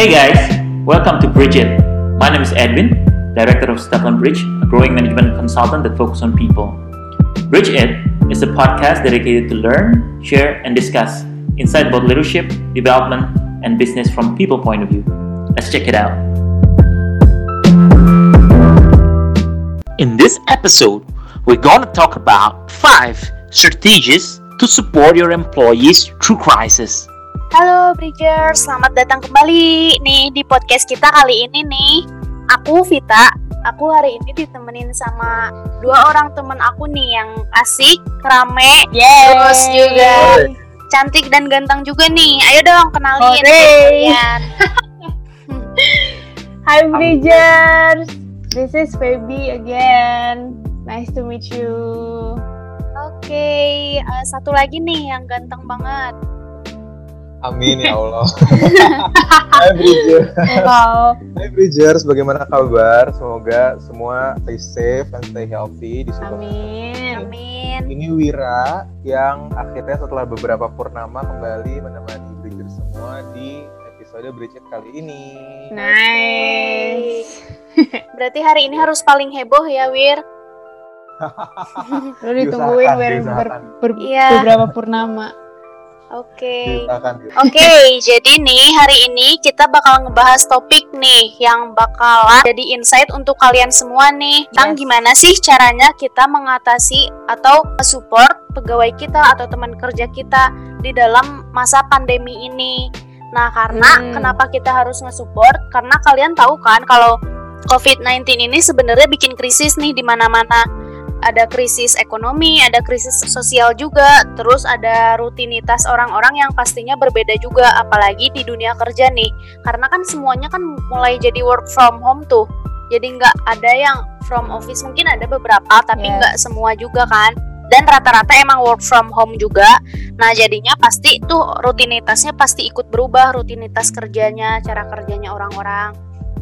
Hey guys, welcome to Bridget. My name is Edwin, Director of Stefan Bridge, a growing management consultant that focuses on people. Bridge It is a podcast dedicated to learn, share, and discuss insight about leadership, development, and business from people point of view. Let's check it out. In this episode, we're going to talk about five strategies to support your employees through crisis. Halo Bridger, selamat datang kembali nih di podcast kita kali ini nih. Aku Vita, aku hari ini ditemenin sama dua orang temen aku nih yang asik, rame, Yeay. terus juga cantik dan ganteng juga nih. Ayo dong kenalin kalian. Hi Bridgers, this is Feby again. Nice to meet you. Oke, eh, satu lagi nih yang ganteng banget. Amin ya Allah. Hai Bridger. Wow. Hai Bridgers, bagaimana kabar? Semoga semua stay safe and stay healthy di situ. Amin. Amin. Ini Wira yang akhirnya setelah beberapa purnama kembali menemani Bridgers semua di episode Bridget kali ini. Nice. Berarti hari ini harus paling heboh ya, Wir. Lu ditungguin Diusahakan, ber, ber, ber- Iya. beberapa purnama. Oke. Diusahakan. Oke, jadi nih hari ini kita bakal ngebahas topik nih yang bakalan jadi insight untuk kalian semua nih tentang Yes. gimana sih caranya kita mengatasi atau support pegawai kita atau teman kerja kita di dalam masa pandemi ini. Nah, karena Hmm. kenapa kita harus nge-support? Karena kalian tahu kan kalau COVID-19 ini sebenarnya bikin krisis nih di mana-mana ada krisis ekonomi, ada krisis sosial juga, terus ada rutinitas orang-orang yang pastinya berbeda juga, apalagi di dunia kerja nih. Karena kan semuanya kan mulai jadi work from home tuh, jadi nggak ada yang from office, mungkin ada beberapa, tapi Yes. nggak semua juga kan. Dan rata-rata emang work from home juga. Nah jadinya pasti tuh rutinitasnya pasti ikut berubah, rutinitas kerjanya, cara kerjanya orang-orang.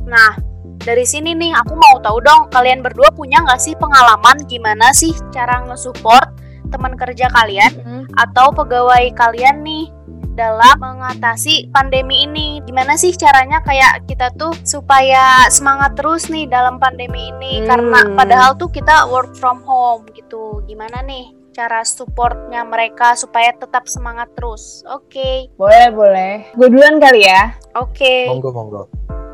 Nah dari sini nih aku mau tahu dong kalian berdua punya nggak sih pengalaman gimana sih cara nge-support teman kerja kalian Hmm. atau pegawai kalian nih dalam mengatasi pandemi ini gimana sih caranya kayak kita tuh supaya semangat terus nih dalam pandemi ini Hmm. karena padahal tuh kita work from home gitu gimana nih cara supportnya mereka supaya tetap semangat terus oke Boleh, boleh. Gue duluan kali ya. oke Monggo, monggo.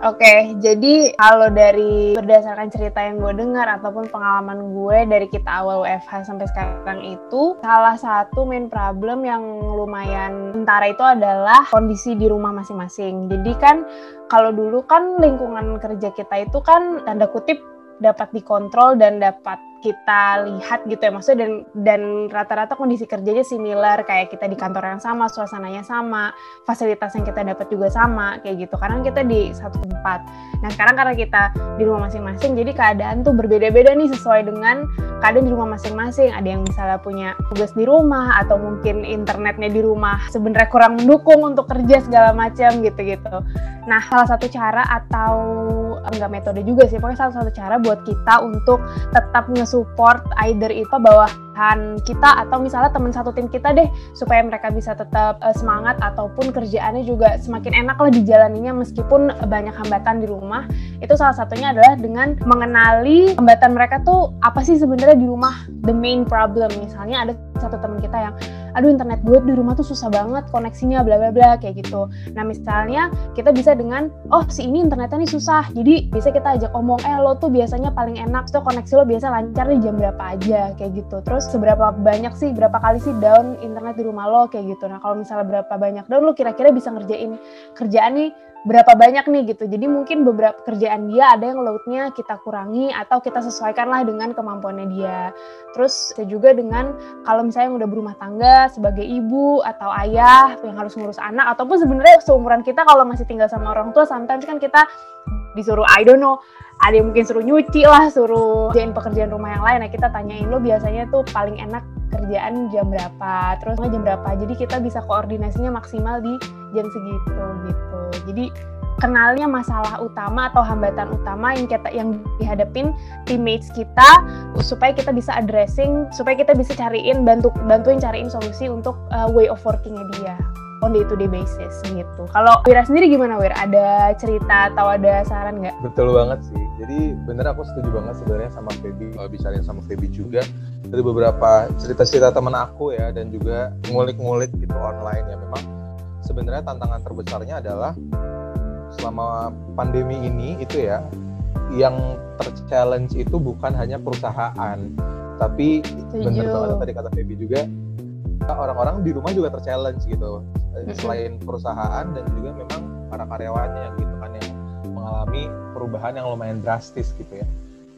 Oke, jadi kalau dari berdasarkan cerita yang gue dengar ataupun pengalaman gue dari kita awal WFH sampai sekarang itu, salah satu main problem yang lumayan tentara itu adalah kondisi di rumah masing-masing. Jadi kan kalau dulu kan lingkungan kerja kita itu kan tanda kutip dapat dikontrol dan dapat kita lihat gitu ya maksudnya dan dan rata-rata kondisi kerjanya similar kayak kita di kantor yang sama suasananya sama fasilitas yang kita dapat juga sama kayak gitu. Karena kita di satu tempat. Nah sekarang karena kita di rumah masing-masing jadi keadaan tuh berbeda-beda nih sesuai dengan keadaan di rumah masing-masing. Ada yang misalnya punya tugas di rumah atau mungkin internetnya di rumah sebenarnya kurang mendukung untuk kerja segala macam gitu-gitu. Nah salah satu cara atau enggak metode juga sih pokoknya salah satu cara buat kita untuk tetap nge-support either itu bawahan kita atau misalnya teman satu tim kita deh supaya mereka bisa tetap eh, semangat ataupun kerjaannya juga semakin enak lah dijalaninya meskipun banyak hambatan di rumah. Itu salah satunya adalah dengan mengenali hambatan mereka tuh apa sih sebenarnya di rumah the main problem. Misalnya ada satu teman kita yang aduh internet gue di rumah tuh susah banget koneksinya bla bla bla kayak gitu. Nah misalnya kita bisa dengan oh si ini internetnya nih susah jadi bisa kita ajak omong eh lo tuh biasanya paling enak tuh koneksi lo biasa lancar di jam berapa aja kayak gitu. Terus seberapa banyak sih berapa kali sih down internet di rumah lo kayak gitu. Nah kalau misalnya berapa banyak down lo kira-kira bisa ngerjain kerjaan nih berapa banyak nih gitu. Jadi mungkin beberapa kerjaan dia ada yang loadnya kita kurangi atau kita sesuaikan lah dengan kemampuannya dia. Terus juga dengan kalau misalnya yang udah berumah tangga sebagai ibu atau ayah yang harus ngurus anak ataupun sebenarnya seumuran kita kalau masih tinggal sama orang tua sometimes kan kita disuruh I don't know ada yang mungkin suruh nyuci lah suruh kerjain pekerjaan rumah yang lain. Nah kita tanyain lo biasanya tuh paling enak kerjaan jam berapa? Terus jam berapa? Jadi kita bisa koordinasinya maksimal di jam segitu gitu. Jadi kenalnya masalah utama atau hambatan utama yang kita yang dihadapin teammates kita supaya kita bisa addressing supaya kita bisa cariin bantu bantuin cariin solusi untuk uh, way of workingnya dia on day to day basis gitu. Kalau Wira sendiri gimana Wir? Ada cerita atau ada saran nggak? Betul banget sih. Jadi bener aku setuju banget sebenarnya sama Feby, bicarain sama Feby juga dari beberapa cerita-cerita teman aku ya dan juga ngulik-ngulik gitu online ya memang sebenarnya tantangan terbesarnya adalah selama pandemi ini itu ya yang terchallenge itu bukan hanya perusahaan tapi bener banget tadi kata Feby juga orang-orang di rumah juga terchallenge gitu selain perusahaan dan juga memang para karyawannya gitu kan yang mengalami perubahan yang lumayan drastis gitu ya.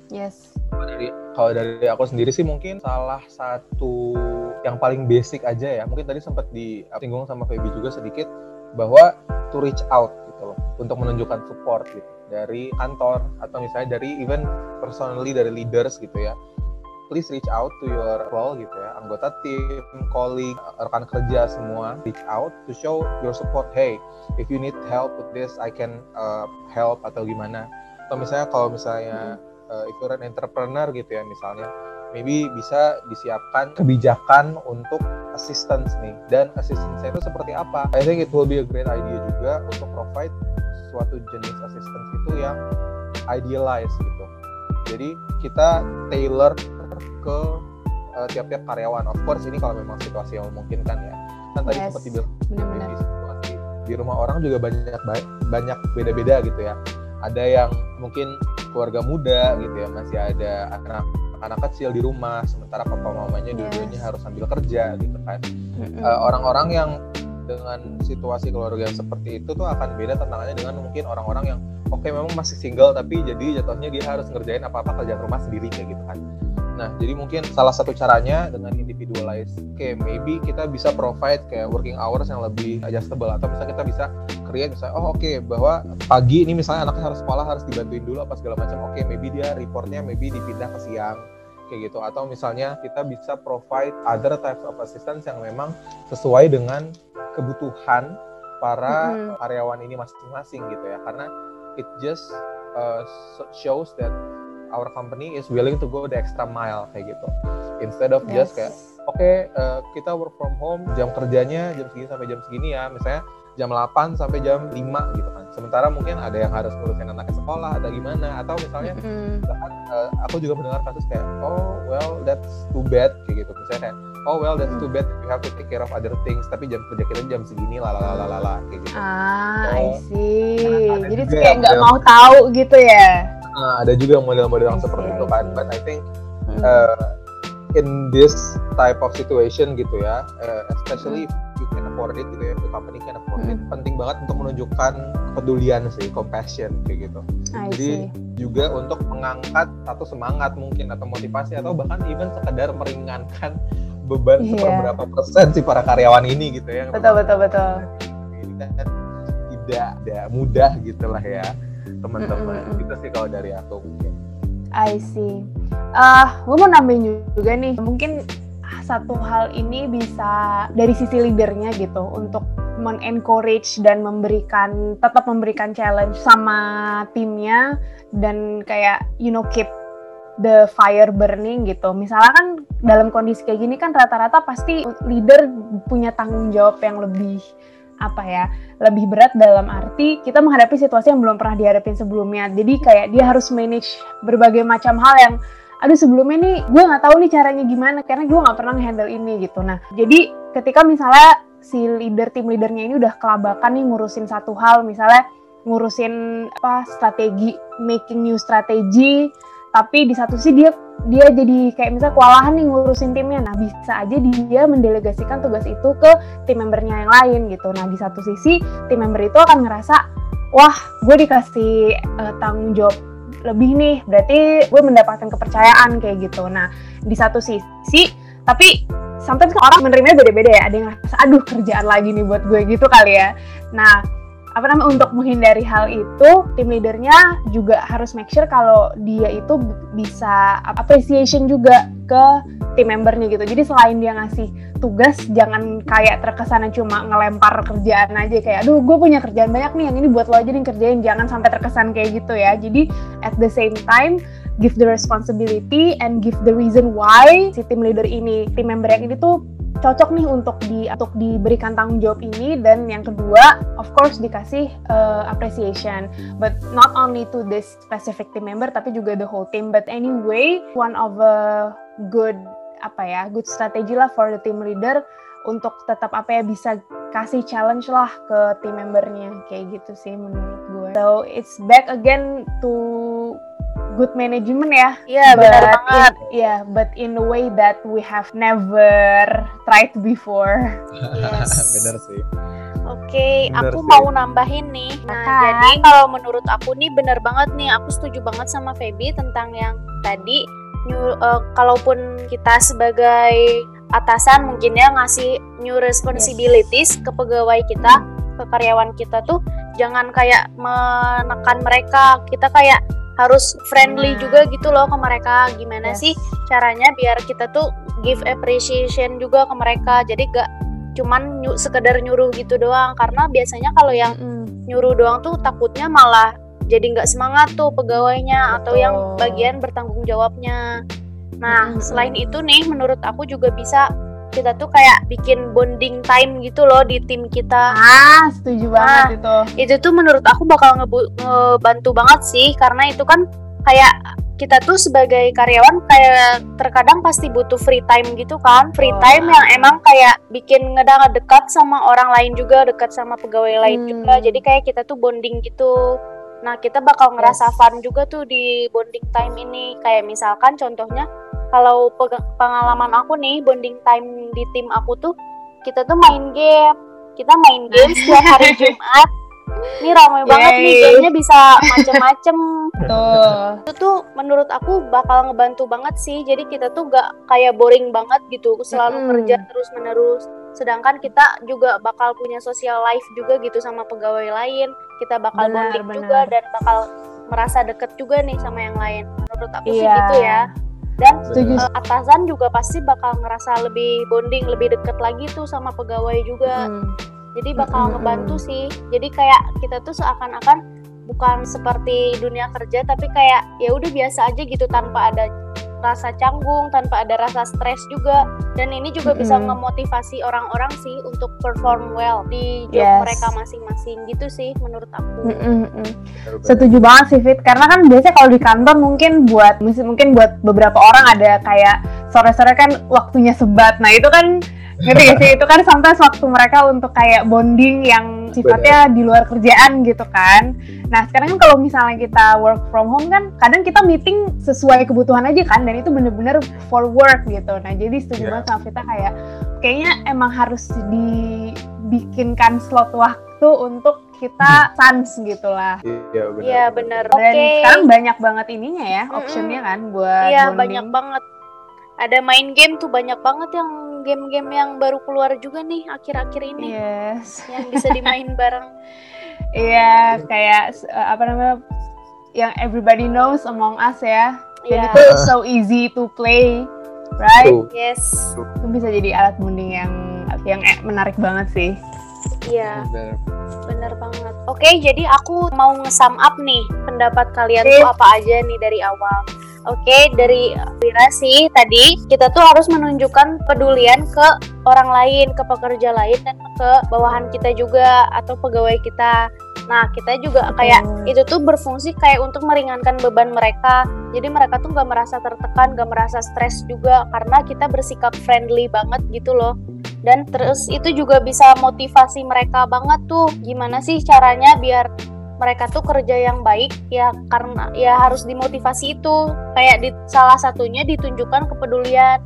Yes. Kalau dari kalau dari aku sendiri sih mungkin salah satu yang paling basic aja ya mungkin tadi sempat disinggung sama Feby juga sedikit bahwa to reach out gitu loh untuk menunjukkan support gitu dari kantor atau misalnya dari even personally dari leaders gitu ya please reach out to your well gitu ya anggota tim, colleague, rekan kerja semua reach out to show your support. Hey, if you need help with this, I can uh, help atau gimana. Atau misalnya kalau misalnya uh, if you're an entrepreneur gitu ya misalnya, maybe bisa disiapkan kebijakan untuk assistance nih. Dan assistance itu seperti apa? I think it will be a great idea juga untuk provide suatu jenis assistance itu yang idealized gitu. Jadi kita tailor ke uh, tiap-tiap karyawan. Of course ini kalau memang situasi yang memungkinkan ya. Kan tadi yes, sempat dibilang di situasi di rumah orang juga banyak banyak beda-beda gitu ya. Ada yang mungkin keluarga muda gitu ya, masih ada anak anak kecil di rumah, sementara papa mamanya yes. dua-duanya harus sambil kerja gitu kan. Mm-hmm. Uh, orang-orang yang dengan situasi keluarga yang seperti itu tuh akan beda tantangannya dengan mungkin orang-orang yang oke okay, memang masih single tapi jadi jatuhnya dia harus ngerjain apa-apa kerjaan rumah sendiri kayak gitu kan Nah, jadi mungkin salah satu caranya dengan individualize, kayak maybe kita bisa provide kayak working hours yang lebih adjustable atau misalnya kita bisa create misalnya, oh oke okay, bahwa pagi ini misalnya anaknya harus sekolah harus dibantuin dulu apa segala macam, oke okay, maybe dia reportnya maybe dipindah ke siang kayak gitu atau misalnya kita bisa provide other types of assistance yang memang sesuai dengan kebutuhan para mm -hmm. karyawan ini masing-masing gitu ya karena it just uh, shows that our company is willing to go the extra mile kayak gitu instead of yes. just kayak oke okay, uh, eh, kita work from home jam kerjanya jam segini sampai jam segini ya. Misalnya jam 8 sampai jam 5 gitu kan. Sementara mungkin ada yang harus ngurusin anaknya sekolah atau gimana. Atau misalnya mm-hmm. bahkan uh, aku juga mendengar kasus kayak oh well that's too bad kayak gitu. Misalnya kayak oh well that's too bad we have to take care of other things tapi jam kerja kita jam segini lah lah lah lah kayak gitu. Ah so, I see. jadi kayak nggak mau tahu gitu ya? Uh, ada juga model-model yang seperti itu kan. But I think uh, in this type of situation gitu ya. Uh, especially if you can afford it gitu ya. The company can afford it. Penting banget untuk menunjukkan kepedulian sih compassion kayak gitu. I jadi see. juga untuk mengangkat atau semangat mungkin atau motivasi atau bahkan even sekedar meringankan beban yeah. seberapa persen sih para karyawan ini gitu ya. Betul betul betul. Kan tidak tidak mudah gitulah ya teman-teman. Mm -hmm. itu sih kalau dari aku mungkin I see uh, gue mau nambahin juga nih mungkin satu hal ini bisa dari sisi leadernya gitu untuk men-encourage dan memberikan tetap memberikan challenge sama timnya dan kayak you know keep the fire burning gitu. Misalnya kan dalam kondisi kayak gini kan rata-rata pasti leader punya tanggung jawab yang lebih apa ya lebih berat dalam arti kita menghadapi situasi yang belum pernah dihadapin sebelumnya. Jadi kayak dia harus manage berbagai macam hal yang aduh sebelumnya nih gue nggak tahu nih caranya gimana karena gue nggak pernah handle ini gitu. Nah jadi ketika misalnya si leader tim leadernya ini udah kelabakan nih ngurusin satu hal misalnya ngurusin apa strategi making new strategy tapi di satu sisi dia dia jadi kayak misalnya kewalahan nih ngurusin timnya. Nah bisa aja dia mendelegasikan tugas itu ke tim membernya yang lain gitu. Nah di satu sisi tim member itu akan ngerasa wah gue dikasih uh, tanggung jawab lebih nih. Berarti gue mendapatkan kepercayaan kayak gitu. Nah di satu sisi tapi sometimes kan orang menerimanya beda-beda ya. Ada yang ngerasa aduh kerjaan lagi nih buat gue gitu kali ya. Nah apa namanya untuk menghindari hal itu tim leadernya juga harus make sure kalau dia itu bisa appreciation juga ke tim membernya gitu. Jadi selain dia ngasih tugas jangan kayak terkesan cuma ngelempar kerjaan aja kayak aduh gue punya kerjaan banyak nih yang ini buat lo aja nih kerjain. Jangan sampai terkesan kayak gitu ya. Jadi at the same time give the responsibility and give the reason why si tim leader ini tim member yang ini tuh cocok nih untuk di untuk diberikan tanggung jawab ini. Dan yang kedua of course dikasih uh, appreciation. But not only to this specific team member tapi juga the whole team. But anyway one of a good apa ya good strategy lah for the team leader untuk tetap apa ya bisa kasih challenge lah ke team membernya. Kayak gitu sih menurut gue. So it's back again to good management ya. Iya benar banget. Iya, yeah, but in a way that we have never tried before. Yes. benar sih. Oke, okay, aku sih. mau nambahin nih. Nah, jadi kalau menurut aku nih benar banget nih, aku setuju banget sama Feby tentang yang tadi. New, uh, kalaupun kita sebagai atasan mungkin ya ngasih new responsibilities yes. ke pegawai kita, ke karyawan kita tuh jangan kayak menekan mereka. Kita kayak harus friendly nah. juga gitu loh ke mereka gimana yes. sih caranya biar kita tuh give appreciation juga ke mereka jadi gak cuman ny sekedar nyuruh gitu doang karena biasanya kalau yang mm. nyuruh doang tuh takutnya malah jadi nggak semangat tuh pegawainya atau yang bagian bertanggung jawabnya nah mm. selain itu nih menurut aku juga bisa kita tuh kayak bikin bonding time gitu loh di tim kita. Ah, setuju banget nah, itu. Itu tuh menurut aku bakal ngebantu banget sih karena itu kan kayak kita tuh sebagai karyawan kayak terkadang pasti butuh free time gitu kan free oh. time yang emang kayak bikin ngedang dekat sama orang lain juga dekat sama pegawai lain hmm. juga jadi kayak kita tuh bonding gitu nah kita bakal ngerasa yes. fun juga tuh di bonding time ini kayak misalkan contohnya kalau pengalaman aku nih bonding time di tim aku tuh kita tuh main game. Kita main game setiap hari Jumat. Ini ramai banget nih gamenya bisa macem-macem. Tuh itu tuh menurut aku bakal ngebantu banget sih. Jadi kita tuh gak kayak boring banget gitu selalu hmm. kerja terus menerus sedangkan kita juga bakal punya social life juga gitu sama pegawai lain. Kita bakal benar, bonding benar. juga dan bakal merasa deket juga nih sama yang lain. Menurut aku iya. sih gitu ya dan uh, atasan juga pasti bakal ngerasa lebih bonding lebih deket lagi tuh sama pegawai juga hmm. jadi bakal hmm. ngebantu sih jadi kayak kita tuh seakan-akan bukan seperti dunia kerja tapi kayak ya udah biasa aja gitu tanpa ada rasa canggung, tanpa ada rasa stres juga. Dan ini juga mm -hmm. bisa memotivasi orang-orang sih untuk perform well di job yes. mereka masing-masing gitu sih menurut aku. Mm -hmm. Setuju banget sih Fit, karena kan biasanya kalau di kantor mungkin buat mungkin buat beberapa orang ada kayak sore-sore kan waktunya sebat. Nah, itu kan ngerti gak sih itu kan sampai waktu mereka untuk kayak bonding yang sifatnya Bener. di luar kerjaan gitu kan nah sekarang kan kalau misalnya kita work from home kan kadang kita meeting sesuai kebutuhan aja kan dan itu bener-bener for work gitu nah jadi setuju yeah. banget sama kita kayak kayaknya emang harus dibikinkan slot waktu untuk kita sans gitu lah. Iya benar. Iya benar. Dan okay. sekarang banyak banget ininya ya, optionnya kan buat Iya banyak banget. Ada main game tuh banyak banget yang game-game yang baru keluar juga nih akhir-akhir ini. Yes. yang bisa dimain bareng. Iya yeah, kayak uh, apa namanya yang everybody knows Among Us ya. Dan yeah. itu so easy to play right? Yes. Itu bisa jadi alat bonding yang yang eh, menarik banget sih. Iya. Yeah. bener banget. Oke okay, jadi aku mau nge-sum up nih pendapat kalian tuh apa aja nih dari awal Oke, okay, dari Wira sih tadi kita tuh harus menunjukkan pedulian ke orang lain, ke pekerja lain dan ke bawahan kita juga atau pegawai kita. Nah, kita juga kayak hmm. itu tuh berfungsi kayak untuk meringankan beban mereka. Jadi mereka tuh gak merasa tertekan, gak merasa stres juga karena kita bersikap friendly banget gitu loh. Dan terus itu juga bisa motivasi mereka banget tuh. Gimana sih caranya biar mereka tuh kerja yang baik ya karena ya harus dimotivasi itu. Kayak di salah satunya ditunjukkan kepedulian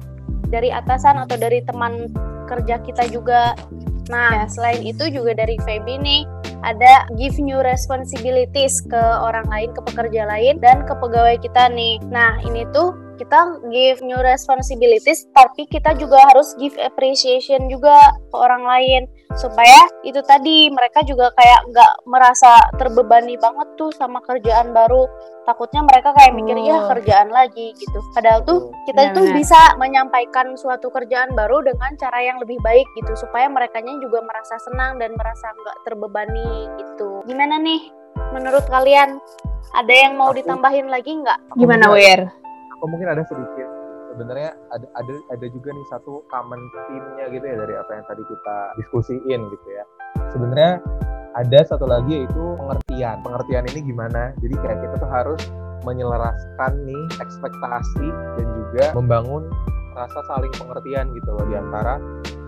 dari atasan atau dari teman kerja kita juga. Nah yes. selain itu juga dari Feby nih ada give new responsibilities ke orang lain ke pekerja lain dan ke pegawai kita nih. Nah ini tuh kita give new responsibilities tapi kita juga harus give appreciation juga ke orang lain supaya itu tadi mereka juga kayak nggak merasa terbebani banget tuh sama kerjaan baru. Takutnya mereka kayak mikir ya kerjaan lagi gitu. Padahal tuh kita tuh bisa menyampaikan suatu kerjaan baru dengan cara yang lebih baik gitu. Supaya mereka juga merasa senang dan merasa nggak terbebani gitu. Gimana nih menurut kalian? Ada yang mau aku, ditambahin lagi nggak? Gimana Wir? Aku mungkin ada sedikit. Sebenarnya ada ada ada juga nih satu common theme-nya gitu ya dari apa yang tadi kita diskusiin gitu ya. Sebenarnya ada satu lagi yaitu pengertian. Pengertian ini gimana? Jadi kayak kita tuh harus menyelaraskan nih ekspektasi dan juga membangun rasa saling pengertian gitu loh di antara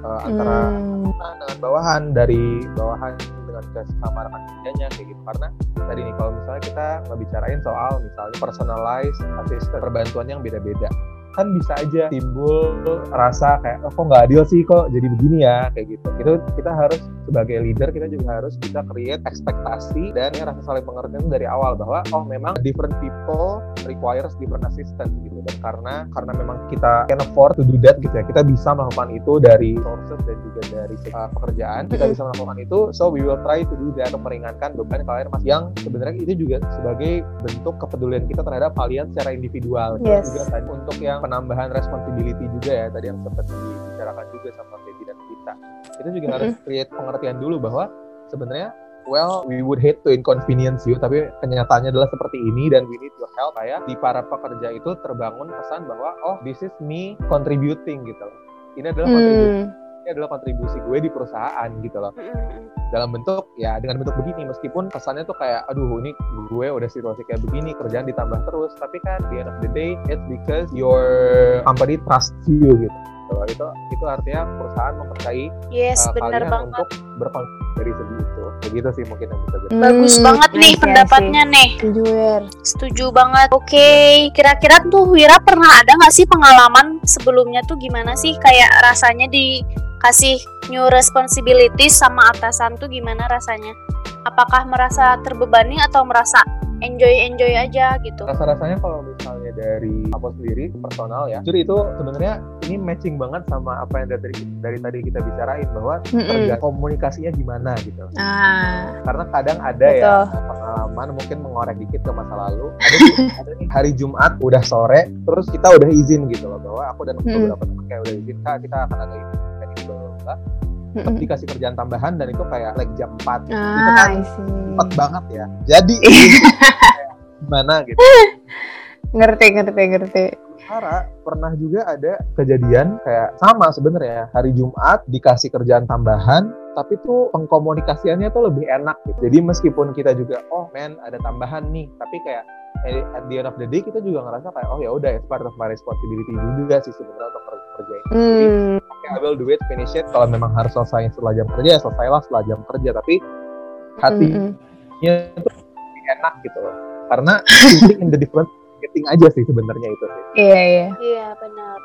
uh, antara hmm. dengan bawahan dari bawahan dengan sama rekan kerjanya kayak gitu karena tadi nih kalau misalnya kita ngebicarain soal misalnya personalized assistant perbantuan yang beda-beda kan bisa aja timbul rasa kayak oh, kok nggak adil sih kok jadi begini ya? Kayak gitu. Itu kita harus sebagai leader kita juga harus bisa create ekspektasi dan ya rasa saling pengertian dari awal bahwa oh memang different people requires different assistant gitu. Dan karena karena memang kita can afford to do that gitu ya kita bisa melakukan itu dari sources dan juga dari uh, pekerjaan. Kita bisa melakukan itu so we will try to do that untuk meringankan beban kalian mas yang sebenarnya itu juga sebagai bentuk kepedulian kita terhadap kalian secara individual. Yes. juga tadi untuk yang penambahan responsibility juga ya tadi yang sempat dibicarakan juga sama Kita itu juga harus create pengertian dulu bahwa sebenarnya well we would hate to inconvenience you tapi kenyataannya adalah seperti ini dan we need your help ya. Di para pekerja itu terbangun pesan bahwa oh this is me contributing gitu ini adalah hmm. kontribusi ini adalah kontribusi gue di perusahaan gitu loh dalam bentuk ya dengan bentuk begini. Meskipun kesannya tuh kayak aduh ini gue udah situasi kayak begini kerjaan ditambah terus. Tapi kan di end of the day it's because your company trust you gitu. Itu itu artinya perusahaan mempercayai yes, uh, kalian banget. untuk berkontribusi dari segi itu. Begitu sih mungkin yang bisa hmm, bagus banget nih pendapatnya nih. Setuju setuju banget. Oke okay. kira-kira tuh Wira pernah ada nggak sih pengalaman sebelumnya tuh gimana sih? Kayak rasanya di kasih new responsibilities sama atasan tuh gimana rasanya? Apakah merasa terbebani atau merasa enjoy enjoy aja gitu? Rasa rasanya kalau misalnya dari aku sendiri personal ya, jadi itu sebenarnya ini matching banget sama apa yang dari dari tadi kita bicarain bahwa mm -mm. komunikasinya gimana gitu. Ah. Karena kadang ada ya Betul. ya pengalaman mungkin mengorek dikit ke masa lalu. Ada, ada nih hari Jumat udah sore, terus kita udah izin gitu loh bahwa aku dan beberapa teman kayak udah izin kak kita akan ada ini bla mm dikasih kerjaan tambahan dan itu kayak like jam 4 ah, itu kan cepet banget ya. Jadi gimana gitu? Ngerti ngerti ngerti. Sarah pernah juga ada kejadian kayak sama sebenarnya. Hari Jumat dikasih kerjaan tambahan tapi tuh pengkomunikasiannya tuh lebih enak gitu. Jadi meskipun kita juga oh men ada tambahan nih. Tapi kayak at the end of the day kita juga ngerasa kayak oh ya udah it's part of my responsibility juga sih sebenarnya untuk kerja ini. Hmm. Jadi, I will do it, finish it. Kalau memang harus selesai setelah jam kerja, ya selesailah setelah jam kerja. Tapi hatinya hmm. itu enak gitu loh. Karena in the different getting aja sih sebenarnya itu sih. Iya, iya. Iya, benar.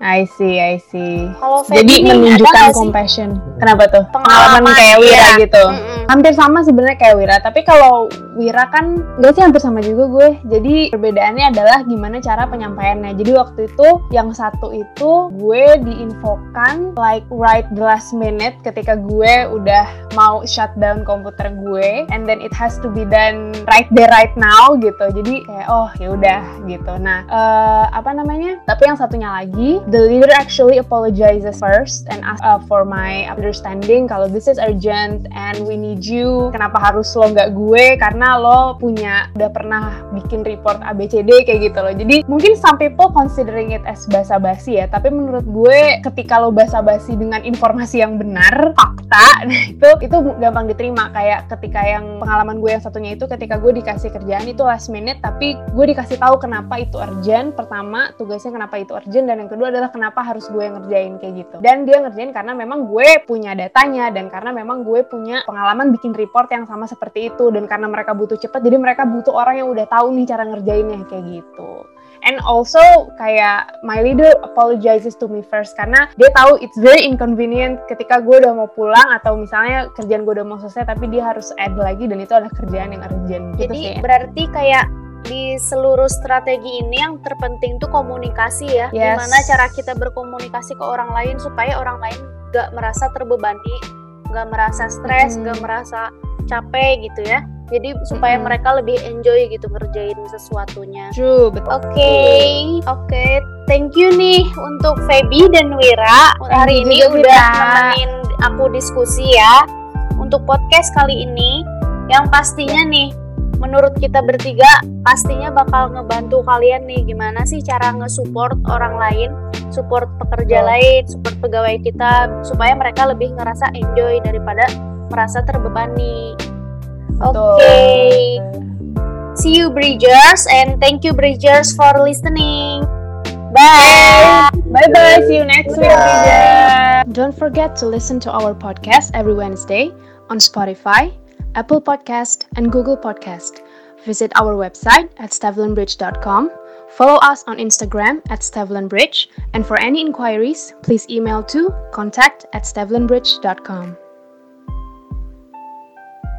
I see, I see. Kalau Jadi menunjukkan compassion. Kenapa tuh? Pengalaman, Pengalaman kayak Wira ya. gitu. Mm. Hampir sama sebenarnya kayak Wira, tapi kalau Wira kan enggak sih hampir sama juga gue. Jadi perbedaannya adalah gimana cara penyampaiannya. Jadi waktu itu yang satu itu gue diinfokan like right the last minute ketika gue udah mau shutdown komputer gue and then it has to be done right there right now gitu. Jadi kayak oh ya udah gitu. Nah, uh, apa namanya? Tapi yang satunya lagi the leader actually apologizes first and ask uh, for my understanding kalau this is urgent and we need you. Kenapa harus lo nggak gue? Karena lo punya udah pernah bikin report ABCD kayak gitu loh. Jadi mungkin some people considering it as basa-basi ya, tapi menurut gue ketika lo basa-basi dengan informasi yang benar, fakta, nah itu itu gampang diterima. Kayak ketika yang pengalaman gue yang satunya itu ketika gue dikasih kerjaan itu last minute, tapi gue dikasih tahu kenapa itu urgent. Pertama, tugasnya kenapa itu urgent dan yang kedua adalah kenapa harus gue ngerjain kayak gitu. Dan dia ngerjain karena memang gue punya datanya dan karena memang gue punya pengalaman bikin report yang sama seperti itu dan karena mereka butuh cepat jadi mereka butuh orang yang udah tahu nih cara ngerjainnya kayak gitu. And also kayak my leader apologizes to me first karena dia tahu it's very inconvenient ketika gue udah mau pulang atau misalnya kerjaan gue udah mau selesai tapi dia harus add lagi dan itu adalah kerjaan yang urgent gitu Jadi sih. berarti kayak di seluruh strategi ini yang terpenting tuh komunikasi ya. Yes. Gimana cara kita berkomunikasi ke orang lain supaya orang lain gak merasa terbebani, gak merasa stres, Mm-mm. gak merasa capek gitu ya. Jadi supaya Mm-mm. mereka lebih enjoy gitu ngerjain sesuatunya. True, betul. Oke, oke. Thank you nih untuk Feby dan Wira hari ini juga, udah Wira. nemenin aku diskusi ya untuk podcast kali ini yang pastinya nih menurut kita bertiga pastinya bakal ngebantu kalian nih gimana sih cara nge-support orang lain, support pekerja lain, support pegawai kita supaya mereka lebih ngerasa enjoy daripada merasa terbebani. Oke. Betul. See you Bridgers and thank you Bridgers for listening. Bye. Bye bye. See you next week, Bridget. Don't forget to listen to our podcast every Wednesday on Spotify, Apple Podcast, and Google Podcast. Visit our website at stevlinbridge.com. Follow us on Instagram at stevlinbridge. And for any inquiries, please email to contact at stevlinbridge.com.